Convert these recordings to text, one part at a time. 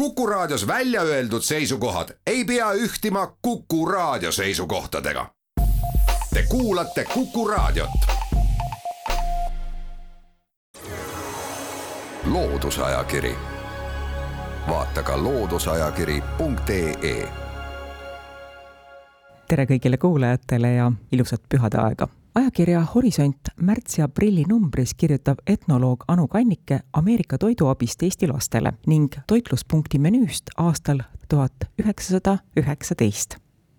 Kuku Raadios välja öeldud seisukohad ei pea ühtima Kuku Raadio seisukohtadega. Te kuulate Kuku Raadiot. loodusajakiri, vaata ka looduseajakiri.ee. tere kõigile kuulajatele ja ilusat pühade aega ajakirja Horisont märtsi aprilli numbris kirjutab etnoloog Anu Kannike Ameerika toiduabist Eesti lastele ning toitluspunkti menüüst aastal tuhat üheksasada üheksateist.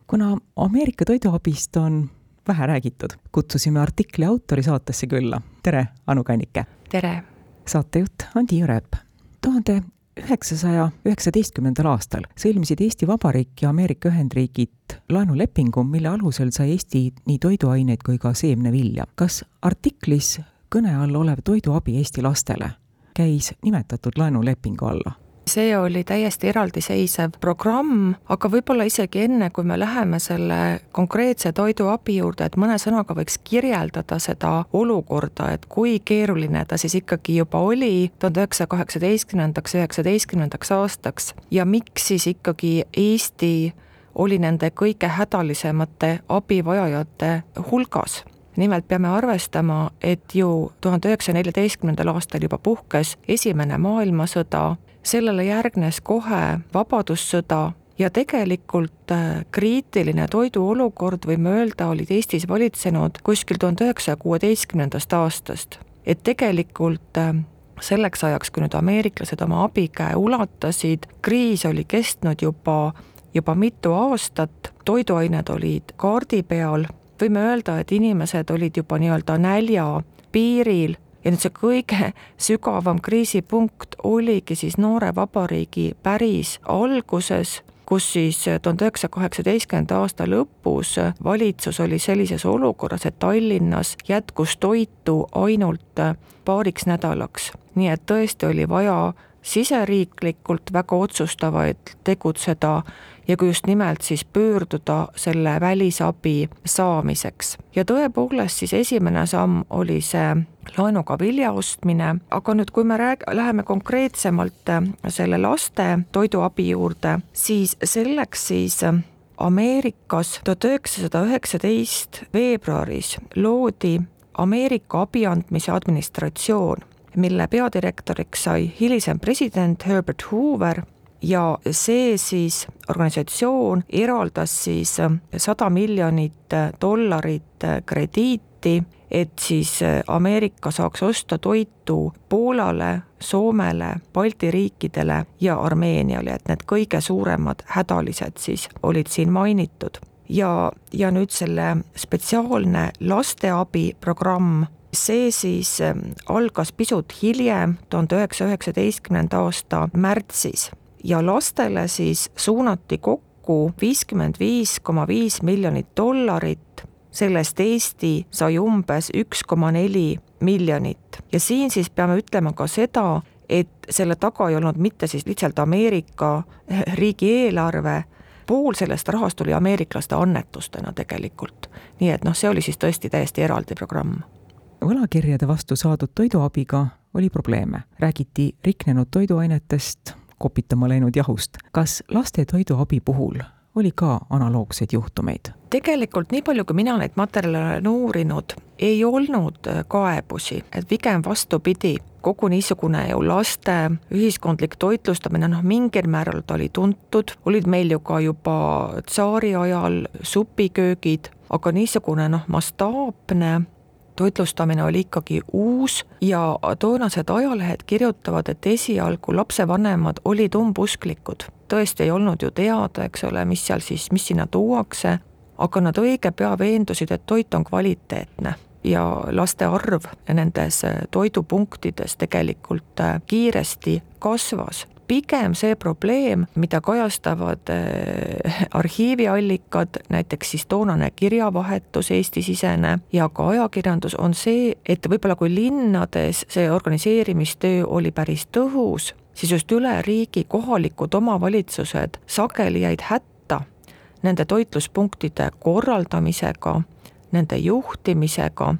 kuna Ameerika toiduabist on vähe räägitud, kutsusime artikli autori saatesse külla. tere, Anu Kannike! tere! saatejutt on Tiiu Rööp. tuhande üheksasaja üheksateistkümnendal aastal sõlmisid Eesti Vabariik ja Ameerika Ühendriigid laenulepingu, mille alusel sai Eesti nii toiduaineid kui ka seemnevilja. kas artiklis kõne all olev toiduabi Eesti lastele käis nimetatud laenulepingu alla? See oli täiesti eraldiseisev programm, aga võib-olla isegi enne, kui me läheme selle konkreetse toiduabi juurde, et mõne sõnaga võiks kirjeldada seda olukorda, et kui keeruline ta siis ikkagi juba oli tuhande üheksasaja kaheksateistkümnendaks, üheksateistkümnendaks aastaks ja miks siis ikkagi Eesti oli nende kõige hädalisemate abivajajate hulgas. Nimelt peame arvestama, et ju tuhande üheksasaja neljateistkümnendal aastal juba puhkes Esimene maailmasõda sellele järgnes kohe Vabadussõda ja tegelikult äh, kriitiline toiduolukord, võime öelda, olid Eestis valitsenud kuskil tuhande üheksasaja kuueteistkümnendast aastast. et tegelikult äh, selleks ajaks, kui nüüd ameeriklased oma abikäe ulatasid, kriis oli kestnud juba, juba mitu aastat, toiduained olid kaardi peal, võime öelda, et inimesed olid juba nii-öelda nälja piiril ja nüüd see kõige sügavam kriisipunkt oligi siis noore vabariigi päris alguses, kus siis tuhande üheksasaja kaheksateistkümnenda aasta lõpus valitsus oli sellises olukorras, et Tallinnas jätkus toitu ainult paariks nädalaks. nii et tõesti oli vaja siseriiklikult väga otsustavaid tegutseda ja kui just nimelt siis pöörduda selle välisabi saamiseks. ja tõepoolest siis esimene samm oli see laenuga vilja ostmine, aga nüüd, kui me rääg-, läheme konkreetsemalt äh, selle laste toiduabi juurde, siis selleks siis äh, Ameerikas tuhat üheksasada üheksateist veebruaris loodi Ameerika abi andmise administratsioon, mille peadirektoriks sai hilisem president Herbert Hoover ja see siis organisatsioon eraldas siis äh, sada miljonit äh, dollarit äh, krediiti, et siis Ameerika saaks osta toitu Poolale, Soomele, Balti riikidele ja Armeeniale, et need kõige suuremad hädalised siis olid siin mainitud. ja, ja nüüd selle spetsiaalne lasteabiprogramm see siis algas pisut hiljem, tuhande üheksasaja üheksateistkümnenda aasta märtsis ja lastele siis suunati kokku viiskümmend viis koma viis miljonit dollarit, sellest Eesti sai umbes üks koma neli miljonit ja siin siis peame ütlema ka seda, et selle taga ei olnud mitte siis lihtsalt Ameerika riigieelarve, pool sellest rahast tuli ameeriklaste annetustena tegelikult. nii et noh, see oli siis tõesti täiesti eraldi programm. võlakirjade vastu saadud toiduabiga oli probleeme, räägiti riknenud toiduainetest, kopitama läinud jahust. kas laste toiduabi puhul oli ka analoogseid juhtumeid? tegelikult nii palju, kui mina neid materjale olen uurinud, ei olnud äh, kaebusi, et pigem vastupidi, kogu niisugune ju laste ühiskondlik toitlustamine, noh mingil määral ta oli tuntud, olid meil ju ka juba tsaari ajal supiköögid, aga niisugune noh, mastaapne toitlustamine oli ikkagi uus ja toonased ajalehed kirjutavad, et esialgu lapsevanemad olid umbusklikud. tõesti ei olnud ju teada, eks ole, mis seal siis, mis sinna tuuakse, aga nad õige pea veendusid, et toit on kvaliteetne ja laste arv nendes toidupunktides tegelikult kiiresti kasvas pigem see probleem, mida kajastavad äh, arhiiviallikad, näiteks siis toonane kirjavahetus Eesti-sisene ja ka ajakirjandus, on see, et võib-olla kui linnades see organiseerimistöö oli päris tõhus, siis just üle riigi kohalikud omavalitsused sageli jäid hätta nende toitluspunktide korraldamisega, nende juhtimisega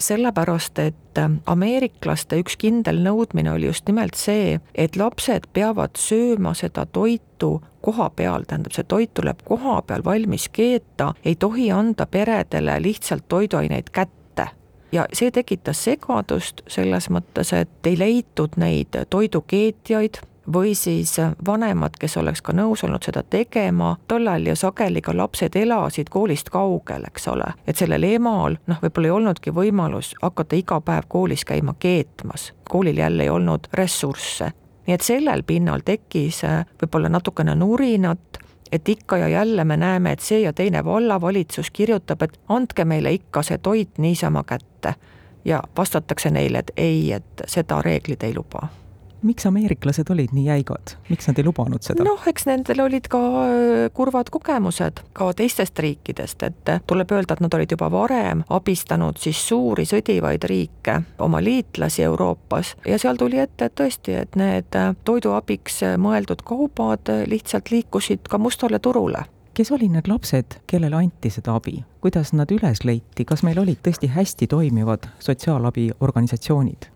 sellepärast, et ameeriklaste üks kindel nõudmine oli just nimelt see, et lapsed peavad sööma seda toitu koha peal, tähendab, see toit tuleb koha peal valmis keeta, ei tohi anda peredele lihtsalt toiduaineid kätte. Ja see tekitas segadust selles mõttes, et ei leitud neid toidukeetjaid või siis vanemad, kes oleks ka nõus olnud seda tegema, tol ajal ju sageli ka lapsed elasid koolist kaugel, eks ole, et sellel emal noh, võib-olla ei olnudki võimalus hakata iga päev koolis käima keetmas, koolil jälle ei olnud ressursse. nii et sellel pinnal tekkis äh, võib-olla natukene nurinat, et ikka ja jälle me näeme, et see ja teine vallavalitsus kirjutab, et andke meile ikka see toit niisama kätte. Ja vastatakse neile, et ei, et seda reeglid ei luba miks ameeriklased olid nii jäigad, miks nad ei lubanud seda? noh, eks nendel olid ka äh, kurvad kogemused ka teistest riikidest, et tuleb öelda, et nad olid juba varem abistanud siis suuri sõdivaid riike, oma liitlasi Euroopas. Ja seal tuli ette, et tõesti, et need äh, toiduabiks mõeldud kaubad lihtsalt liikusid ka mustale turule. Kes olid need lapsed, kellele anti seda abi, kuidas nad üles leiti, kas meil olid tõesti hästi toimivad sotsiaalabiorganisatsioonid?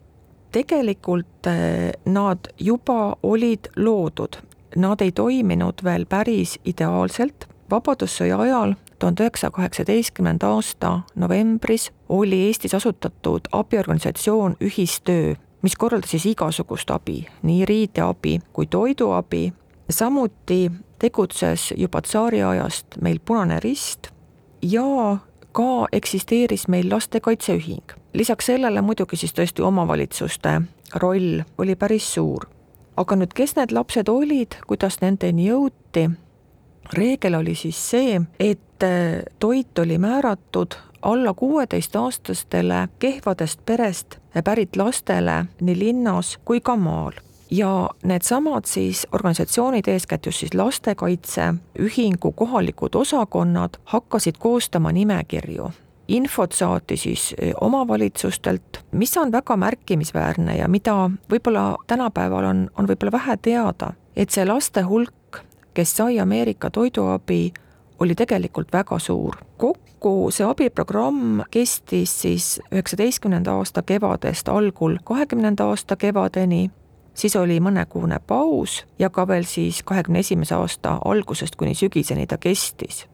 Tegelikult eh, nad juba olid loodud, nad ei toiminud veel päris ideaalselt, Vabadussõja ajal tuhande üheksasaja kaheksateistkümnenda aasta novembris oli Eestis asutatud abiorganisatsioon Ühistöö, mis korraldas siis igasugust abi, nii riideabi kui toiduabi, samuti tegutses juba tsaariajast meil Punane Rist ja ka eksisteeris meil Lastekaitse Ühing. lisaks sellele muidugi siis tõesti omavalitsuste roll oli päris suur. aga nüüd, kes need lapsed olid, kuidas nendeni jõuti, reegel oli siis see, et äh, toit oli määratud alla kuueteistaastastele kehvadest perest pärit lastele nii linnas kui ka maal ja needsamad siis organisatsioonid, eeskätt just siis lastekaitseühingu kohalikud osakonnad hakkasid koostama nimekirju infot saati siis eh, omavalitsustelt, mis on väga märkimisväärne ja mida võib-olla tänapäeval on, on võib-olla vähe teada, et see laste hulk, kes sai Ameerika toiduabi, oli tegelikult väga suur. kokku see abiprogramm kestis siis üheksateistkümnenda aasta kevadest algul kahekümnenda aasta kevadeni siis oli mõnekuune paus ja ka veel siis kahekümne esimese aasta algusest kuni sügiseni ta kestis.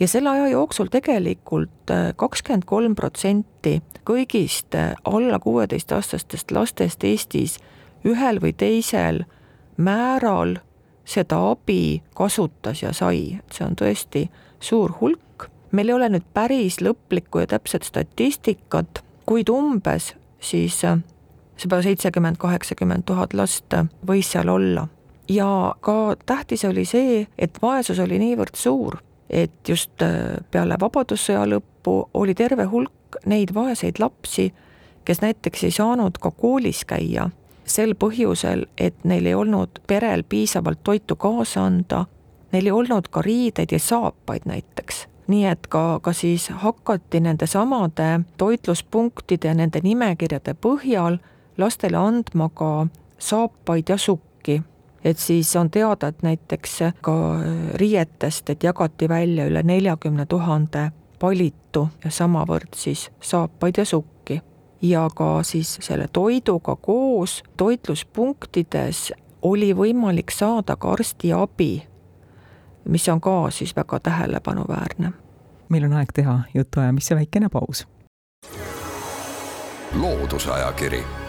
ja selle aja jooksul tegelikult äh, kakskümmend kolm protsenti kõigist äh, alla kuueteistaastastest lastest Eestis ühel või teisel määral seda abi kasutas ja sai, et see on tõesti suur hulk. meil ei ole nüüd päris lõplikku ja täpset statistikat, kuid umbes siis seda seitsekümmend, kaheksakümmend tuhat last võis seal olla. ja ka tähtis oli see, et vaesus oli niivõrd suur, et just äh, peale Vabadussõja lõppu oli terve hulk neid vaeseid lapsi, kes näiteks ei saanud ka koolis käia sel põhjusel, et neil ei olnud perel piisavalt toitu kaasa anda, neil ei olnud ka riideid ja saapaid näiteks nii et ka, ka siis hakati nendesamade toitluspunktide nende nimekirjade põhjal lastele andma ka saapaid ja sukki. et siis on teada, et näiteks ka riietest, et jagati välja üle neljakümne tuhande palitu ja samavõrd siis saapaid ja sukki. ja ka siis selle toiduga koos toitluspunktides oli võimalik saada ka arstiabi, mis on ka siis väga tähelepanuväärne. meil on aeg teha jutuajamisse väikene paus. loodusajakiri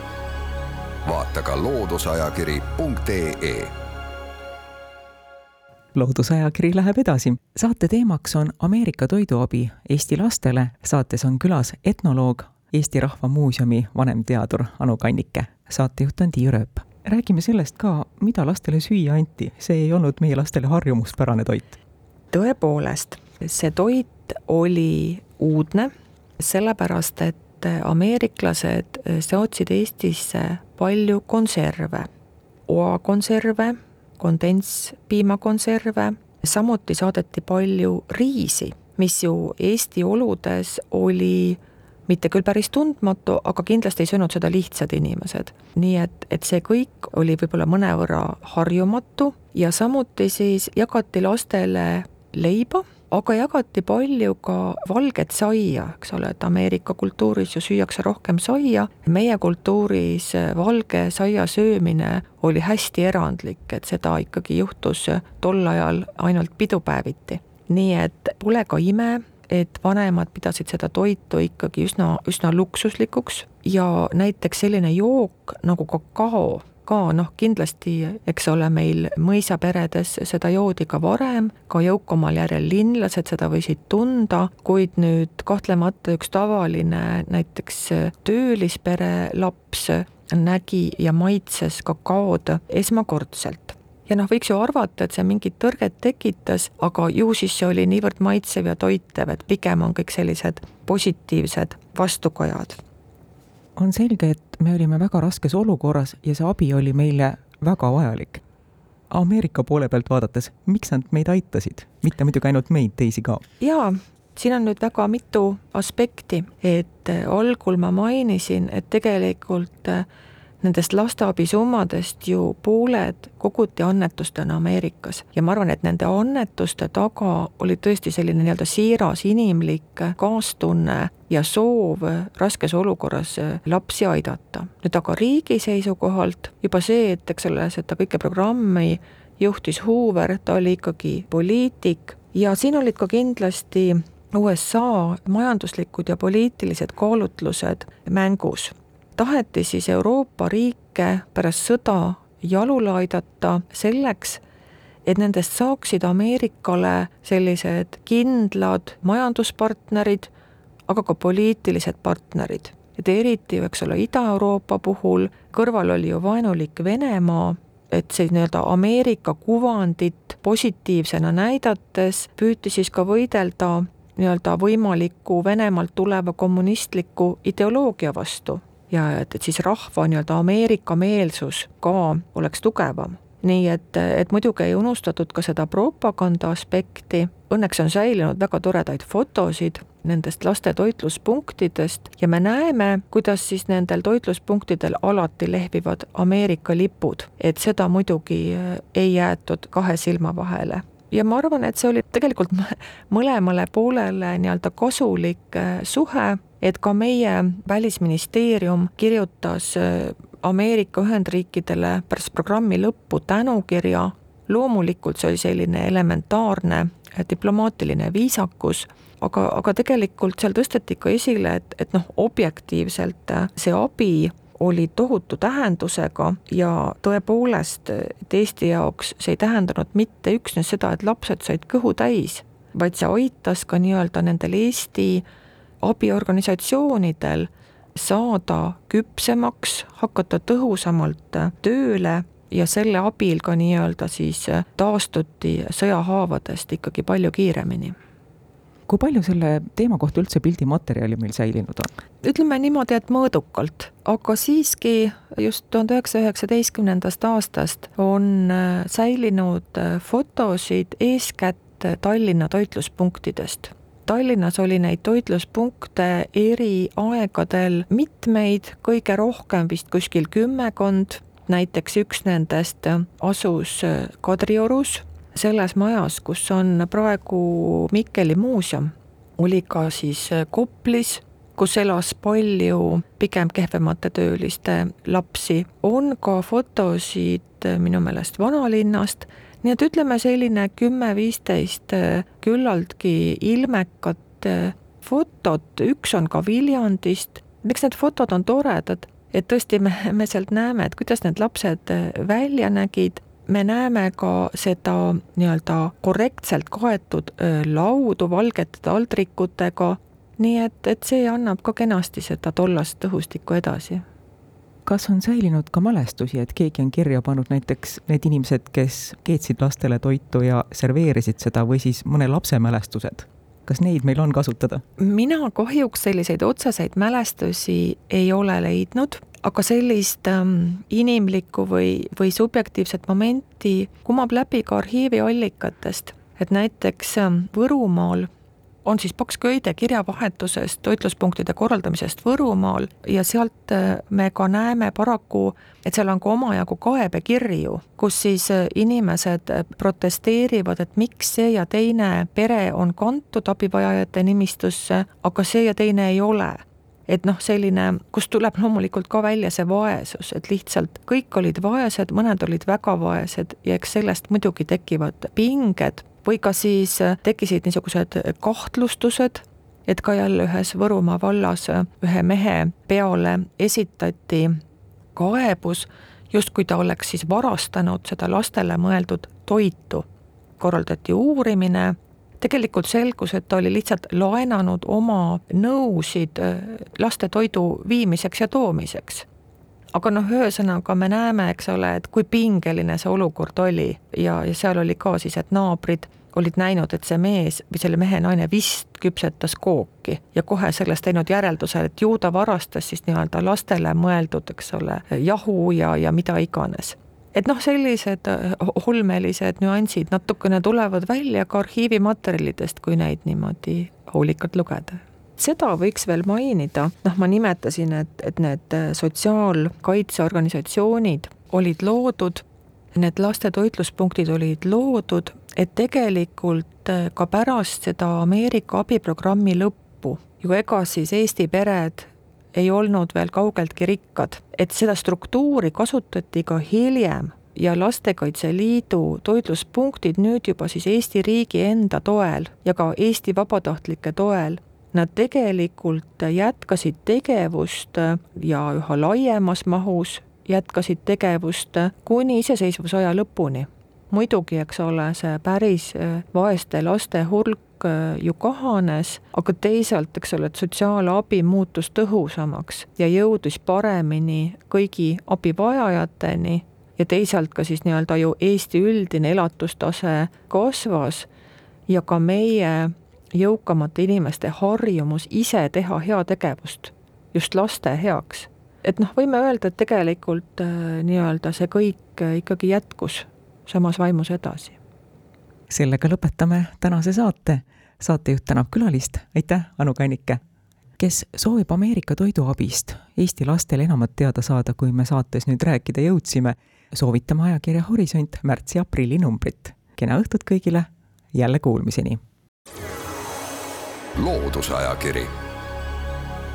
vaata ka looduseajakiri.ee loodusajakiri läheb edasi. saate teemaks on Ameerika toiduabi Eesti lastele. saates on külas etnoloog, Eesti Rahva Muuseumi vanemteadur Anu Kannike. saatejuht on Tiia Rööp. räägime sellest ka, mida lastele süüa anti, see ei olnud meie lastele harjumuspärane toit. tõepoolest, see toit oli uudne, sellepärast et ameeriklased saatsid Eestisse palju konserve, oakonserve, kondentspiimakonserve, samuti saadeti palju riisi, mis ju Eesti oludes oli mitte küll päris tundmatu, aga kindlasti ei söönud seda lihtsad inimesed. nii et, et see kõik oli võib-olla mõnevõrra harjumatu. Ja samuti siis jagati lastele leiba aga jagati palju ka valget saia, eks ole, et Ameerika kultuuris ju süüakse rohkem saia, meie kultuuris valge saia söömine oli hästi erandlik, et seda ikkagi juhtus tol ajal ainult pidupäeviti. nii et pole ka ime, et vanemad pidasid seda toitu ikkagi üsna, üsna luksuslikuks ja näiteks selline jook nagu kakao ka noh, kindlasti eks ole, meil mõisaperedes seda joodi ka varem, ka jõukamal järjel linlased seda võisid tunda, kuid nüüd kahtlemata üks tavaline näiteks töölispere laps nägi ja maitses kakaod esmakordselt. Ja noh, võiks ju arvata, et see mingit tõrget tekitas, aga ju siis see oli niivõrd maitsev ja toitev, et pigem on kõik sellised positiivsed vastukojad on selge, et me olime väga raskes olukorras ja see abi oli meile väga vajalik. Ameerika poole pealt vaadates, miks nad meid aitasid, mitte muidugi ainult meid, teisi ka? jaa, siin on nüüd väga mitu aspekti, et algul ma mainisin, et tegelikult äh, nendest lasteabisummadest ju pooled koguti annetustena Ameerikas ja ma arvan, et nende annetuste taga oli tõesti selline nii-öelda siiras inimlik kaastunne ja soov raskes olukorras lapsi aidata. nüüd aga riigi seisukohalt juba see, et eks ole, seda kõike programmi juhtis Hoover, ta oli ikkagi poliitik ja siin olid ka kindlasti USA majanduslikud ja poliitilised kaalutlused mängus taheti siis Euroopa riike pärast sõda jalule aidata selleks, et nendest saaksid Ameerikale sellised kindlad majanduspartnerid, aga ka poliitilised partnerid. et eriti eks ole, Ida-Euroopa puhul, kõrval oli ju vaenulik Venemaa, et see nii-öelda Ameerika kuvandit positiivsena näidates püüti siis ka võidelda nii-öelda võimaliku Venemaalt tuleva kommunistliku ideoloogia vastu ja et, et siis rahva nii-öelda Ameerika meelsus ka oleks tugevam. Nii et, et muidugi ei unustatud ka seda propaganda aspekti, õnneks on säilinud väga toredaid fotosid nendest laste toitluspunktidest ja me näeme, kuidas siis nendel toitluspunktidel alati lehvivad Ameerika lipud, et seda muidugi ei jäetud kahe silma vahele. Ja ma arvan, et see oli tegelikult mõlemale poolele nii-öelda kasulik äh, suhe, et ka meie välisministeerium kirjutas äh, Ameerika Ühendriikidele pärast programmi lõppu tänukirja, loomulikult see oli selline elementaarne äh, diplomaatiline viisakus, aga, aga tegelikult seal tõsteti ka esile, et, et noh, objektiivselt see abi oli tohutu tähendusega ja tõepoolest, et Eesti jaoks see ei tähendanud mitte üksnes seda, et lapsed said kõhu täis, vaid see aitas ka nii-öelda nendel Eesti abiorganisatsioonidel saada küpsemaks, hakata tõhusamalt tööle ja selle abil ka nii-öelda siis taastuti sõjahaavadest ikkagi palju kiiremini kui palju selle teema kohta üldse pildimaterjali meil säilinud on? ütleme niimoodi, et mõõdukalt, aga siiski just tuhande üheksasaja üheksateistkümnendast aastast on äh, säilinud äh, fotosid eeskätt Tallinna toitluspunktidest Tallinnas oli neid toitluspunkte eri aegadel mitmeid, kõige rohkem vist kuskil kümmekond, näiteks üks nendest asus Kadriorus selles majas, kus on praegu Mikkeli muuseum, oli ka siis Koplis, kus elas palju pigem kehvemate tööliste lapsi, on ka fotosid minu meelest vanalinnast, nii et ütleme, selline kümme-viisteist äh, küllaltki ilmekat fotot, üks on ka Viljandist, miks need fotod on toredad, et tõesti me, me sealt näeme, et kuidas need lapsed välja nägid. Me näeme ka seda nii-öelda korrektselt kaetud laudu valgete taldrikutega, nii et, et see annab ka kenasti seda tollast õhustikku edasi kas on säilinud ka mälestusi, et keegi on kirja pannud näiteks need inimesed, kes keetsid lastele toitu ja serveerisid seda või siis mõne lapse mälestused? kas neid meil on kasutada? mina kahjuks selliseid otseseid mälestusi ei ole leidnud aga sellist ähm, inimlikku või, või subjektiivset momenti kumab läbi ka arhiiviallikatest, et näiteks ähm, Võrumaal on siis paks köide kirjavahetusest, toitluspunktide korraldamisest Võrumaal ja sealt äh, me ka näeme paraku, et seal on ka omajagu kaebekirju, kus siis äh, inimesed äh, protesteerivad, et miks see ja teine pere on kantud abivajajate nimistusse, aga see ja teine ei ole. Et noh, selline, kust tuleb loomulikult ka välja see vaesus, et lihtsalt kõik olid vaesed, mõned olid väga vaesed ja eks sellest muidugi tekivad pinged või ka siis tekkisid niisugused kahtlustused, et ka jälle ühes Võrumaa vallas ühe mehe peale esitati kaebus, justkui ta oleks siis varastanud seda lastele mõeldud toitu. korraldati uurimine tegelikult selgus, et ta oli lihtsalt laenanud oma nõusid äh, laste toidu viimiseks ja toomiseks. aga noh, ühesõnaga me näeme, eks ole, et kui pingeline see olukord oli ja, ja seal oli ka siis, et naabrid olid näinud, et see mees või selle mehe naine vist küpsetas kooki ja kohe sellest teinud järelduse, et ju ta varastas siis nii-öelda lastele mõeldud, eks ole, jahu ja, ja mida iganes. Et noh, sellised äh, ulmelised nüansid natukene tulevad välja ka arhiivimaterjalidest, kui neid niimoodi hoolikalt lugeda. Seda võiks veel mainida, noh, ma nimetasin, et, et need äh, sotsiaalkaitseorganisatsioonid olid loodud, need lastetoitluspunktid olid loodud, et tegelikult äh, ka pärast seda Ameerika abiprogrammi lõppu ju ega siis Eesti pered ei olnud veel kaugeltki rikkad, et seda struktuuri kasutati ka hiljem ja Lastekaitse Liidu toitluspunktid nüüd juba siis Eesti riigi enda toel ja ka Eesti vabatahtlike toel, nad tegelikult jätkasid tegevust ja üha laiemas mahus jätkasid tegevust kuni iseseisvusaja lõpuni. muidugi, eks ole, see päris vaeste laste hulk hulk äh, ju kahanes, aga teisalt, eks ole, et sotsiaalabi muutus tõhusamaks ja jõudis paremini kõigi abivajajateni ja teisalt ka siis nii-öelda ju Eesti üldine elatustase kasvas ja ka meie jõukamate inimeste harjumus ise teha heategevust just laste heaks. Et noh, võime öelda, et tegelikult äh, nii-öelda see kõik äh, ikkagi jätkus samas vaimus edasi sellega lõpetame tänase saate. saatejuht tänab külalist, aitäh, Anu Kannike! kes soovib Ameerika toiduabist Eesti lastele enamat teada saada, kui me saates nüüd rääkida jõudsime, soovitame ajakirja Horisont märtsi-aprilli numbrit. kena õhtut kõigile, jälle kuulmiseni! loodusajakiri,